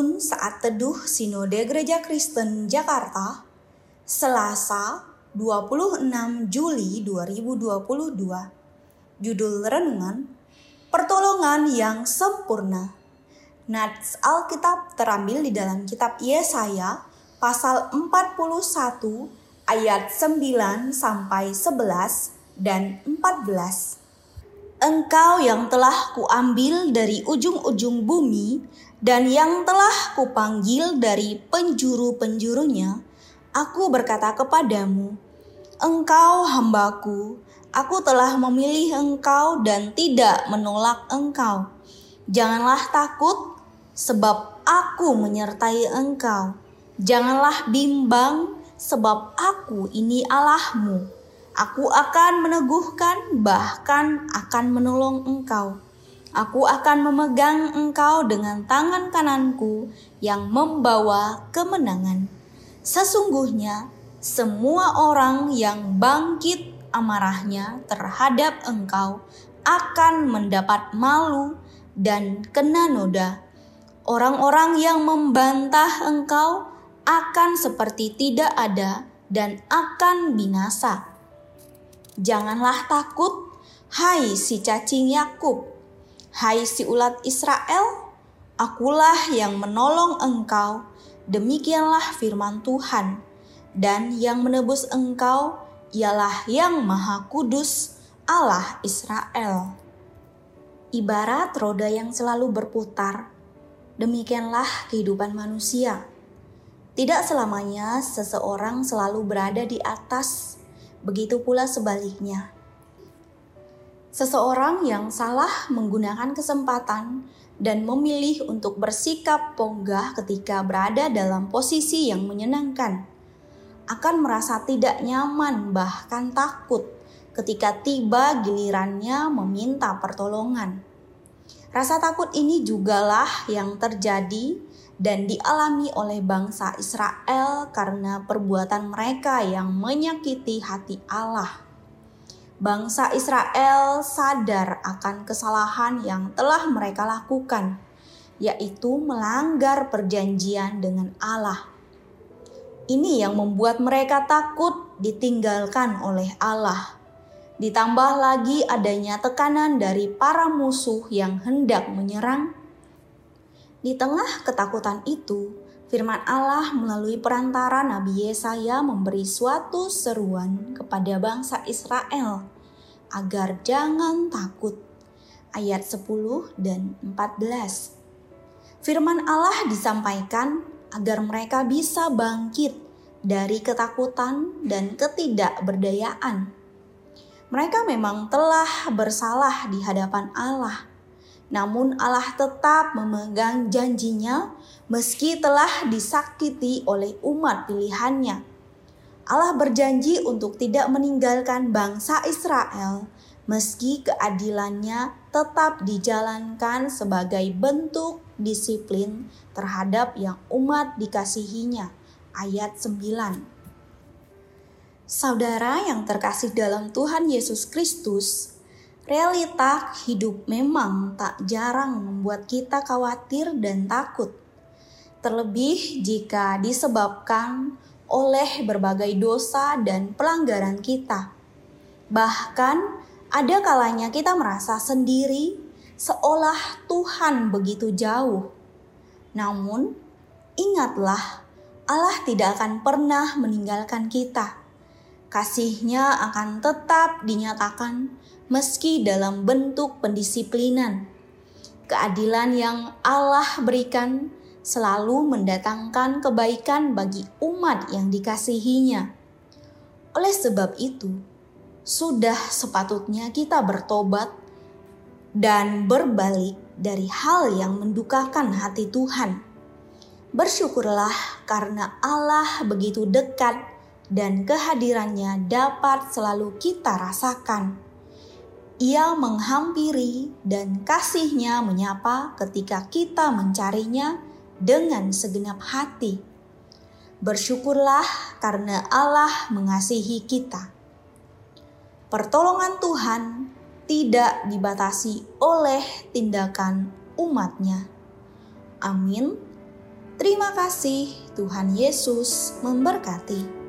Saat teduh Sinode Gereja Kristen Jakarta, Selasa 26 Juli 2022. Judul renungan, Pertolongan yang Sempurna. Nats Alkitab terambil di dalam kitab Yesaya pasal 41 ayat 9 sampai 11 dan 14. Engkau yang telah kuambil dari ujung-ujung bumi dan yang telah kupanggil dari penjuru-penjurunya, aku berkata kepadamu, Engkau hambaku, aku telah memilih engkau dan tidak menolak engkau. Janganlah takut, sebab aku menyertai engkau. Janganlah bimbang, sebab aku ini Allahmu Aku akan meneguhkan, bahkan akan menolong engkau. Aku akan memegang engkau dengan tangan kananku yang membawa kemenangan. Sesungguhnya, semua orang yang bangkit amarahnya terhadap engkau akan mendapat malu dan kena noda. Orang-orang yang membantah engkau akan seperti tidak ada dan akan binasa. Janganlah takut, hai si cacing Yakub, hai si ulat Israel, akulah yang menolong engkau. Demikianlah firman Tuhan, dan yang menebus engkau ialah yang Maha Kudus, Allah Israel. Ibarat roda yang selalu berputar, demikianlah kehidupan manusia. Tidak selamanya seseorang selalu berada di atas begitu pula sebaliknya. Seseorang yang salah menggunakan kesempatan dan memilih untuk bersikap ponggah ketika berada dalam posisi yang menyenangkan akan merasa tidak nyaman, bahkan takut ketika tiba gilirannya meminta pertolongan. Rasa takut ini jugalah yang terjadi dan dialami oleh bangsa Israel karena perbuatan mereka yang menyakiti hati Allah. Bangsa Israel sadar akan kesalahan yang telah mereka lakukan, yaitu melanggar perjanjian dengan Allah. Ini yang membuat mereka takut ditinggalkan oleh Allah. Ditambah lagi adanya tekanan dari para musuh yang hendak menyerang di tengah ketakutan itu, firman Allah melalui perantara Nabi Yesaya memberi suatu seruan kepada bangsa Israel agar jangan takut. Ayat 10 dan 14. Firman Allah disampaikan agar mereka bisa bangkit dari ketakutan dan ketidakberdayaan. Mereka memang telah bersalah di hadapan Allah namun Allah tetap memegang janjinya meski telah disakiti oleh umat pilihannya. Allah berjanji untuk tidak meninggalkan bangsa Israel meski keadilannya tetap dijalankan sebagai bentuk disiplin terhadap yang umat dikasihinya. Ayat 9 Saudara yang terkasih dalam Tuhan Yesus Kristus, Realita hidup memang tak jarang membuat kita khawatir dan takut. Terlebih jika disebabkan oleh berbagai dosa dan pelanggaran kita. Bahkan ada kalanya kita merasa sendiri seolah Tuhan begitu jauh. Namun, ingatlah Allah tidak akan pernah meninggalkan kita. Kasihnya akan tetap dinyatakan meski dalam bentuk pendisiplinan. Keadilan yang Allah berikan selalu mendatangkan kebaikan bagi umat yang dikasihinya. Oleh sebab itu, sudah sepatutnya kita bertobat dan berbalik dari hal yang mendukakan hati Tuhan. Bersyukurlah karena Allah begitu dekat dan kehadirannya dapat selalu kita rasakan. Ia menghampiri dan kasihnya menyapa ketika kita mencarinya dengan segenap hati. Bersyukurlah karena Allah mengasihi kita. Pertolongan Tuhan tidak dibatasi oleh tindakan umatnya. Amin. Terima kasih, Tuhan Yesus memberkati.